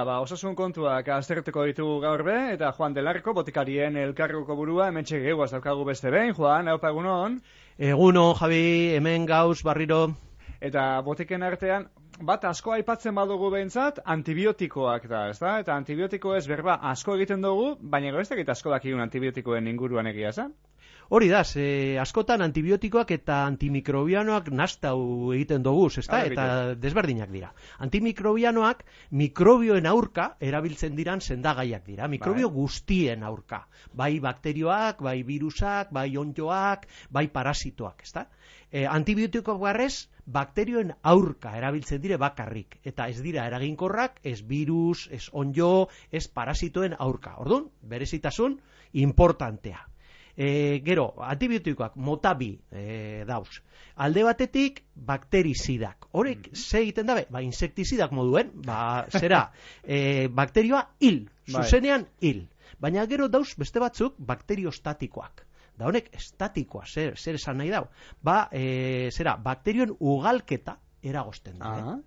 Tira, ba, osasun kontuak aztertuko ditugu gaur be, eta Juan Delarko, botikarien elkarruko burua, hemen txegeu, daukagu beste behin, Juan, hau egunon. Eguno, Javi, hemen gauz, barriro. Eta botiken artean, bat asko aipatzen badugu behintzat, antibiotikoak da, ez da? Eta antibiotiko ez berba asko egiten dugu, baina goiztek eta asko dakigun antibiotikoen inguruan egia, za? Hori da, ze, askotan antibiotikoak eta antimikrobianoak nastau egiten dugu, ezta? Eta desberdinak dira. Antimikrobianoak mikrobioen aurka erabiltzen diran sendagaiak dira. Mikrobio bai. guztien aurka. Bai bakterioak, bai virusak, bai onjoak, bai parasitoak, ezta? E, antibiotiko garrez, bakterioen aurka erabiltzen dire bakarrik. Eta ez dira eraginkorrak, ez virus, ez onjo, ez parasitoen aurka. Orduan, berezitasun, importantea. E, gero, antibiotikoak motabi e, dauz. Alde batetik, bakterizidak. Horek, mm -hmm. ze egiten dabe? Ba, insektizidak moduen, ba, zera, e, bakterioa hil, bai. zuzenean hil. Baina gero dauz beste batzuk bakteriostatikoak. Da honek, estatikoa, zer, zer esan nahi dau. Ba, e, zera, bakterioen ugalketa eragosten da.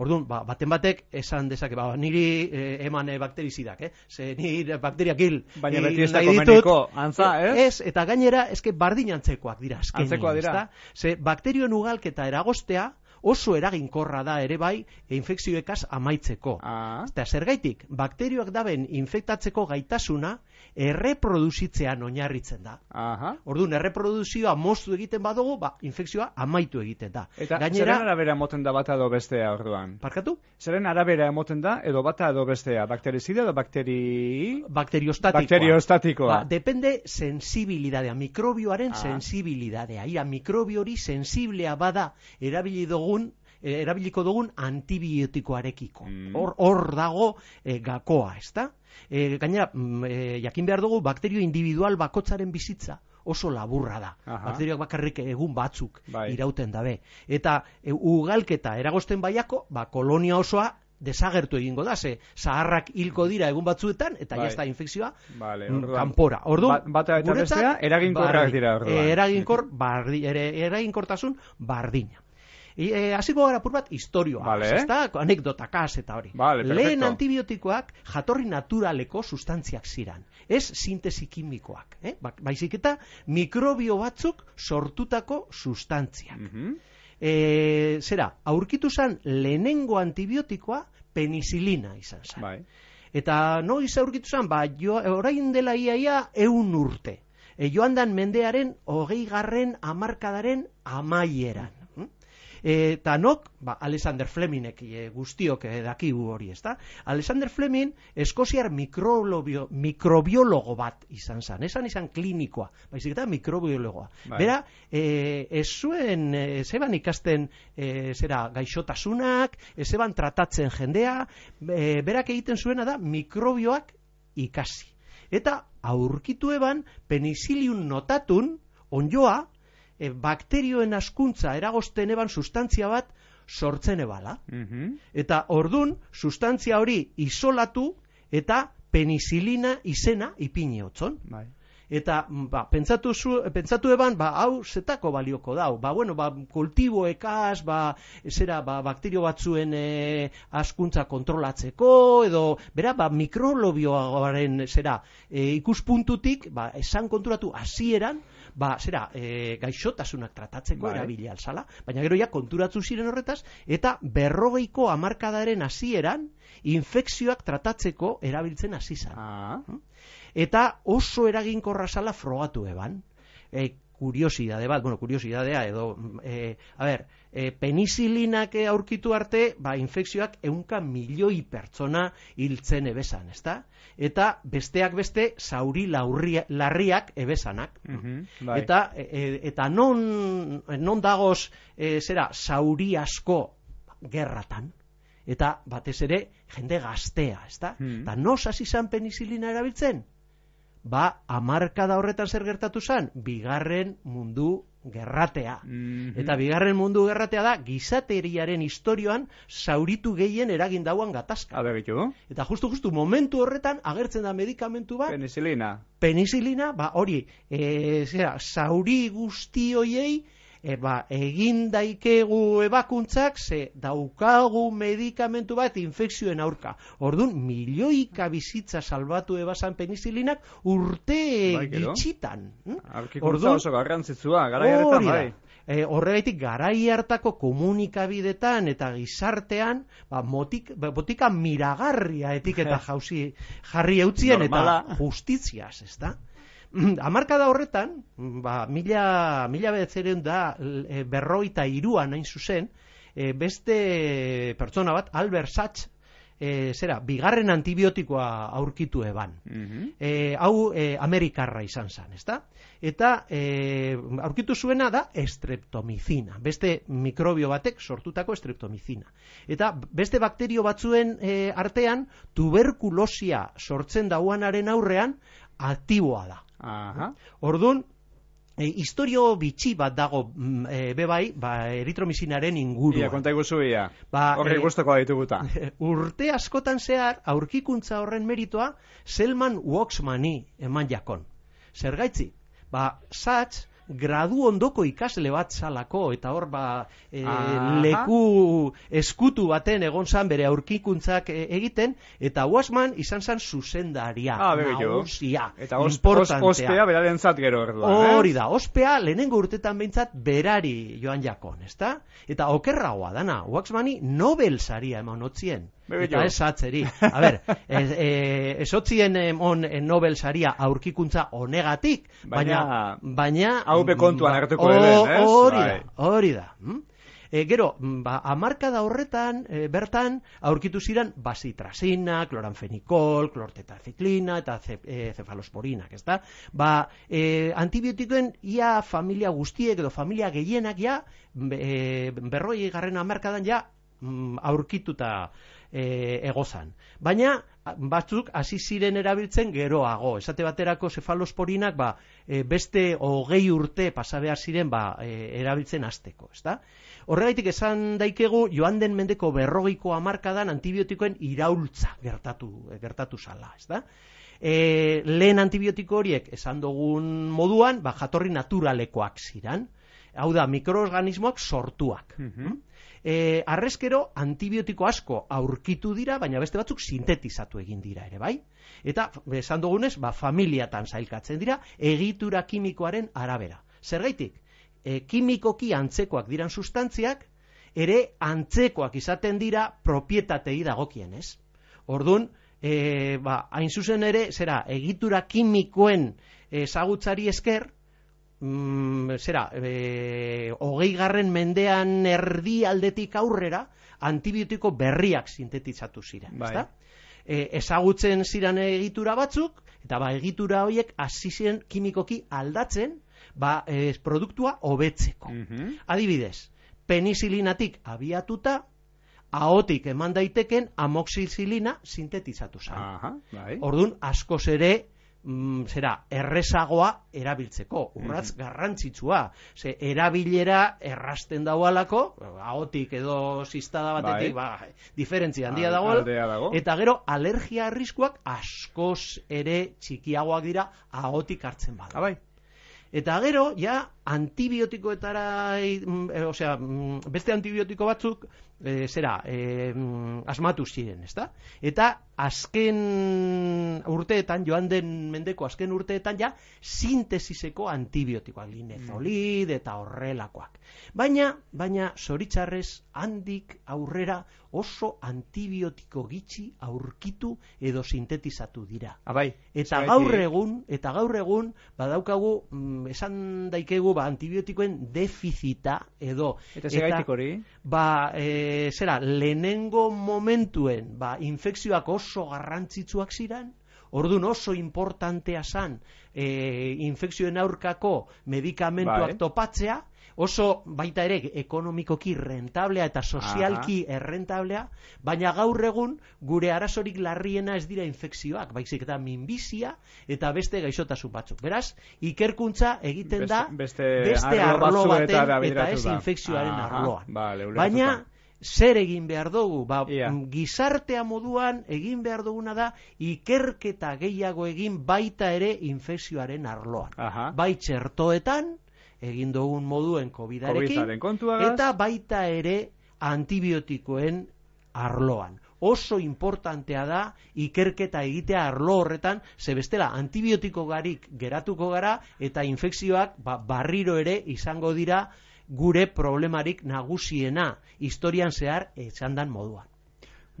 Orduan, ba, baten batek esan dezake, ba, niri eh, eman eh, bakterizidak, eh? Ze niri bakteriak hil. Baina beti ez da komeniko, antza, eh? Ez, eta gainera, eske bardin antzekoak dira. antzekoak dira. Ze bakterioen ugalketa eragostea, oso eraginkorra da ere bai infekzioekaz amaitzeko. Ah. Eta zergaitik, bakterioak daben infektatzeko gaitasuna erreproduzitzean oinarritzen da. Aha. Orduan, erreproduzioa moztu egiten badugu, ba, infekzioa amaitu egiten da. Eta Gainera, zeren arabera emoten da bata edo bestea orduan? Parkatu? Zeren arabera emoten da edo bata edo bestea? Bakterizide edo bakteri... Bakteriostatikoa. Bakteriostatikoa. Ba, depende sensibilidadea, mikrobioaren ah. sensibilidadea. Ia, mikrobiori sensiblea bada erabili dugun eh, erabiliko dugun antibiotikoarekiko. Mm. Hor hor dago e, gakoa, ezta? E, gainera, mm, e, jakin behar dugu bakterio individual bakotzaren bizitza oso laburra da. Bakterioak bakarrik egun batzuk bai. irauten dabe. Eta e, ugalketa eragosten baiako, ba, kolonia osoa desagertu egingo da, ze zaharrak hilko dira egun batzuetan, eta bai. jazta infekzioa vale, kanpora. Ordu, ba, bata eta bestea, eraginkorrak dira. Orduan. Eraginkor, bardi, eraginkortasun bardina. E, hasiko gara pur bat historioa, vale. ez anekdotakaz eta hori. Vale, Lehen antibiotikoak jatorri naturaleko sustantziak ziran, ez sintesi kimikoak, eh? Ba, baizik eta mikrobio batzuk sortutako sustantziak. Mm zera, aurkitu zan lehenengo antibiotikoa penisilina izan zen. Bai. Eta noiz aurkitu zan, ba, jo, orain dela iaia eun urte. E, joan dan mendearen hogei garren amarkadaren amaieran eta nok, ba, Alexander Flemingek e, guztiok e, dakigu hori, ezta? Alexander Fleming eskoziar mikrobiologo bat izan zan, esan izan klinikoa, baizik eta mikrobiologoa. Bai. Bera, e, ez zuen, e, zeban ikasten e, zera gaixotasunak, ez zeban tratatzen jendea, e, berak egiten zuena da mikrobioak ikasi. Eta aurkitu eban penicillium notatun onjoa e, bakterioen askuntza eragosten eban sustantzia bat sortzen ebala. Mm Eta ordun sustantzia hori isolatu eta penisilina izena ipini otzon. Bai. Eta ba, pentsatu, zu, pentsatu eban, ba, hau zetako balioko dau. Ba, bueno, ba, kultiboekaz, ba, zera, ba, bakterio batzuen e, askuntza kontrolatzeko, edo, bera, ba, mikrolobioaren, zera, e, ikuspuntutik, ba, esan konturatu hasieran, ba, zera, e, gaixotasunak tratatzeko bai. erabili alzala, baina gero ja konturatu ziren horretaz, eta berrogeiko amarkadaren hasieran infekzioak tratatzeko erabiltzen hasi ah. hm? Eta oso eraginkorra sala frogatu eban. E, kuriosidade bat, bueno, kuriosidadea edo, e, a ber, e, penicilinak aurkitu arte, ba, infekzioak eunka milioi pertsona hiltzen ebesan, ezta? Eta besteak beste, zauri laurria, larriak ebesanak. Mm eta, e, e, eta non, non dagoz, e, zera, zauri asko gerratan? Eta batez ere, jende gaztea, ezta? Mm Eta nos hasi zan penicilina erabiltzen? Ba, amarka da horretan zer gertatu zen, bigarren mundu gerratea. Mhm. Eta bigarren mundu gerratea da, gizateriaren historioan zauritu gehien eragin dauan gatazka. Habe Eta justu justu momentu horretan agertzen da medikamentu bat. Penicilina. Penicilina, ba hori, e, zera, zauri guzti hoiei e, ba, egin daikegu ebakuntzak, ze daukagu medikamentu bat infekzioen aurka. Ordun milioika bizitza salbatu ebasan penizilinak urte Bai, gitxitan. hm? Ordun- oso garrantzitsua, gara jarretan, da. bai. E, horregaitik garai hartako komunikabidetan eta gizartean ba, motik, ba, botika miragarria etiketa jauzi jarri eutzien Normala. eta justiziaz, ez da? Amarkada horretan, ba, mila, mila bedetzereun da e, berroita iruan hain zuzen, e, beste pertsona bat, Albert Sachs, e, zera, bigarren antibiotikoa aurkitu eban. Mhm. E, hau e, Amerikarra izan zen, ezta? Eta e, aurkitu zuena da estreptomizina, beste mikrobio batek sortutako estreptomizina. Eta beste bakterio batzuen e, artean tuberkulosia sortzen dauanaren aurrean aktiboa da. Aha. Ordun E, historio bitxi bat dago mm, e, bebai, ba, eritromizinaren Ia, inguruan. konta iguzu ia. Ba, Horri eh, guztoko dituguta. urte askotan zehar aurkikuntza horren meritoa Selman Waxmani eman jakon. Zergaitzi, ba, Satz gradu ondoko ikasle bat zalako eta hor ba e, leku eskutu baten egon zan bere aurkikuntzak e, egiten eta Waxman izan zan zuzendaria Ah, nagusia Eta os, os, importantea. ospea beraren zat gero Hori eh? da, ospea lehenengo urtetan behintzat berari joan jakon, ezta? Eta okerragoa dana, Waxmani Nobel saria eman otzien. Eta ez atzeri. A ber, ez, e, ez otzien eh, Nobel saria aurkikuntza honegatik, baina... Baina- Hau be kontuan ba, hartuko ez? Hori Bai. da, hori da. hm? E, gero, mm, ba, amarkada horretan, e, bertan, aurkitu ziren basitrazina, kloranfenikol, klortetaziklina eta ze, e, cefalosporinak, ezta? Ba, e, antibiotikoen ia familia guztiek edo familia gehienak ja, e, berroi garren amarkadan ja, mm, aurkituta e, egozan. Baina batzuk hasi ziren erabiltzen geroago. Esate baterako cefalosporinak ba, e, beste hogei urte pasa behar ziren ba, e, erabiltzen hasteko, ezta? Horregaitik esan daikegu joan den mendeko berrogeiko hamarkadan antibiotikoen iraultza gertatu, gertatu zala, ezta? E, lehen antibiotiko horiek esan dugun moduan, ba, jatorri naturalekoak ziran. Hau da, mikroorganismoak sortuak. Mhm. E, arrezkero antibiotiko asko aurkitu dira, baina beste batzuk sintetizatu egin dira ere, bai? Eta, esan dugunez, ba, familiatan zailkatzen dira, egitura kimikoaren arabera. Zergaitik, e, kimikoki antzekoak diran sustantziak, ere antzekoak izaten dira propietatei dagokien, ez? Orduan, e, ba, hain zuzen ere, zera, egitura kimikoen ezagutzari esker, mm, zera, e, hogei garren mendean erdi aldetik aurrera, antibiotiko berriak sintetizatu ziren, Bai. ezta? E, ezagutzen ziren egitura batzuk, eta ba, egitura horiek hasi ziren kimikoki aldatzen, ba, e, produktua hobetzeko. Mhm. Adibidez, penizilinatik abiatuta, ahotik eman daiteken amoxicilina sintetizatu zen. Aha, bai. Ordun askoz ere mm, zera, errezagoa erabiltzeko, urratz garrantzitsua. Ze erabilera errasten daualako, ahotik edo zistada batetik, ba, diferentzia handia Al- dago, eta gero alergia arriskuak askoz ere txikiagoak dira ahotik hartzen bada. Ah, bai. Eta gero, ja, antibiotikoetara, mm, e, osea, mm, beste antibiotiko batzuk, e, zera, e, asmatu ziren, ezta? Eta azken urteetan, joan den mendeko azken urteetan, ja, sintesiseko antibiotikoak, linezolid eta horrelakoak. Baina, baina, zoritzarrez, handik aurrera oso antibiotiko gitxi aurkitu edo sintetizatu dira. Ah, bai. Eta gaur egun, eta gaur egun badaukagu mm, esan daikegu ba antibiotikoen defizita edo Eta segaitik hori? ba e, zera lehenengo momentuen ba infekzioak oso garrantzitsuak ziren Ordun oso importantea zan e, infekzioen aurkako medikamentuak Bai. topatzea, oso baita ere ekonomikoki rentablea eta sozialki errentablea, baina gaur egun gure arazorik larriena ez dira infekzioak, baizik eta minbizia eta beste gaixotasun batzuk. Beraz, ikerkuntza egiten da Beste- beste, beste arlo arlo baten eta ez infekzioaren Aha, arloan. ulertuta. baina zer egin behar dugu? Ba, mm, gizartea moduan egin behar duguna da ikerketa gehiago egin baita ere infekzioaren arloan. Aha. Bai txertoetan, egin dugun moduen COVID-arekin, kontuagaz. eta baita ere antibiotikoen arloan. Oso importantea da ikerketa egitea arlo horretan, ze bestela antibiotiko garik geratuko gara eta infekzioak ba, barriro ere izango dira gure problemarik nagusiena historian zehar esan dan moduan.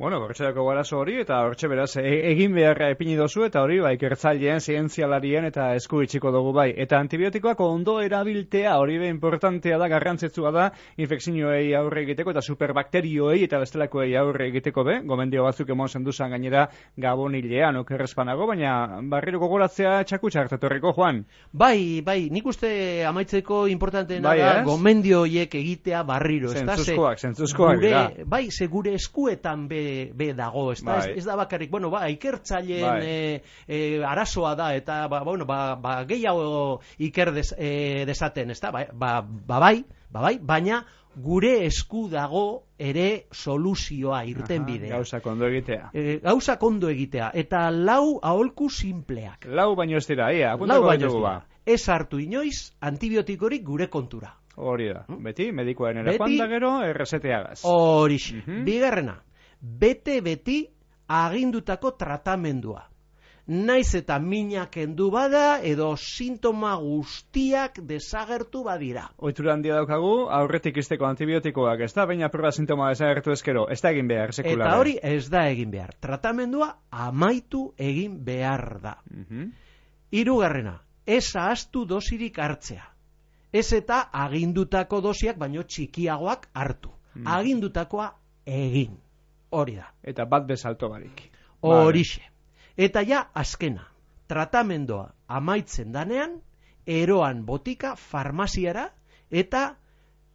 Bueno, horretxeako garazo hori, eta horretxe beraz, e egin beharra epini dozu, eta hori, bai, ikertzaileen, zientzialarien, eta esku itxiko dugu, bai. Eta antibiotikoak ondo erabiltea, hori be importantea da, garrantzetsua da, infekzioei aurre egiteko, eta superbakterioei, eta bestelakoei aurre egiteko, be, gomendio batzuk emon zenduzan gainera gabonilean, okerrezpanago, baina barriro gogoratzea txakutsa hartatorriko, Juan. Bai, bai, nik uste amaitzeko importanteena Bai, da, ez? gomendio horiek egitea barriro, ez da, ze Zentzuzkoak, zentzuzkoak gure, dira. bai, ze gure eskuetan be, be dago, ez da, Bai. ez, ez da bakarrik, bueno, ba, ikertzaileen Bai. e, e, arazoa da, eta, ba, bueno, ba, ba gehiago iker des, e, desaten, ez da, ba, ba, ba, bai, ba, bai, baina gure esku dago ere soluzioa irten bidea. Gauzak ondo egitea. E, gauzak ondo egitea, eta lau aholku simpleak. Lau baino ez dira, ia, Lau baino ez dira. ba. Ez hartu inoiz antibiotikorik gure kontura. Hori da, beti, medikoaren ere Beti- da gero, erreseteagaz. Horixe. Mhm. Bigarrena, bete-beti agindutako tratamendua. Naiz eta mina kendu bada edo sintoma guztiak desagertu badira. Oitura handia daukagu, aurretik izteko antibiotikoak, ez da, baina proba sintoma desagertu ezkero, ez da egin behar, sekular. Eta hori ez da egin behar. Tratamendua amaitu egin behar da. Mhm. Hirugarrena, ez ahaztu dosirik hartzea. Ez eta agindutako dosiak baino txikiagoak hartu. Hmm. Agindutakoa egin. Hori da. Eta bat bezalto barik. Horixe. Eta ja, azkena, tratamendoa amaitzen danean, eroan botika farmaziara eta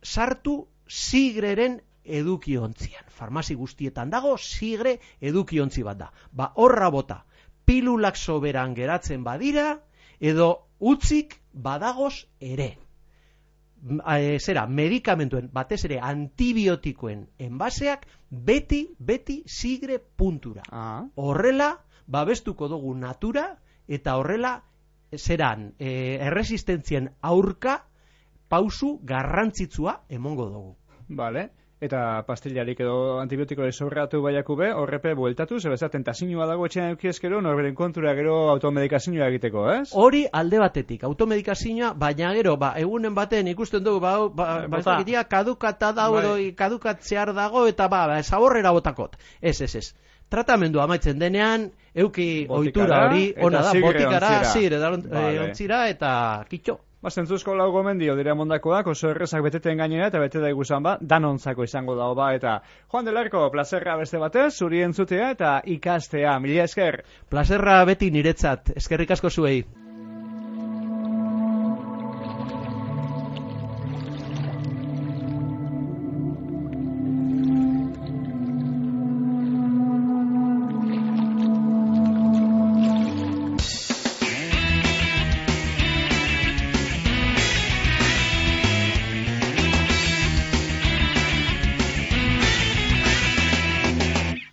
sartu sigreren edukiontzian. Farmazi guztietan dago, sigre edukiontzi bat da. Ba, horra bota, pilulak soberan geratzen badira, edo utzik badagoz ere. Eh, zera, medikamentuen, batez ere antibiotikoen enbaseak, beti, beti sigre puntura. Ah, Horrela, babestuko dugu natura, eta horrela, zeran, e, erresistentzien aurka, pausu garrantzitsua emongo dugu. vale. Eta pastillarik edo antibiotikoa sobratu baiaku be, horrepe bueltatu, zebeza tentazinua dago etxean eukiezkero, norberen kontura gero automedikazioa egiteko, ez? Hori alde batetik, automedikazioa, baina gero, ba, egunen baten ikusten dugu, ba, hau, ba, ba, dakitia, kadukata da, Bai. kadukatzear dago, eta ba, ba, zaborrera botakot. Ez, ez, ez. Tratamendu amaitzen denean, euki Botikara, ohitura hori, ona da, botikara, ontzira. zire, da, Vale. ontzira, eta kitxo. Ba, zentzuzko lau gomendio dira mondakoak, oso errezak beteten gainera, eta bete da iguzan ba, danontzako izango dago ba, eta Juan Delarko, plazerra beste batez, zuri entzutea eta ikastea, mila esker. Plazerra beti niretzat, eskerrik asko zuei.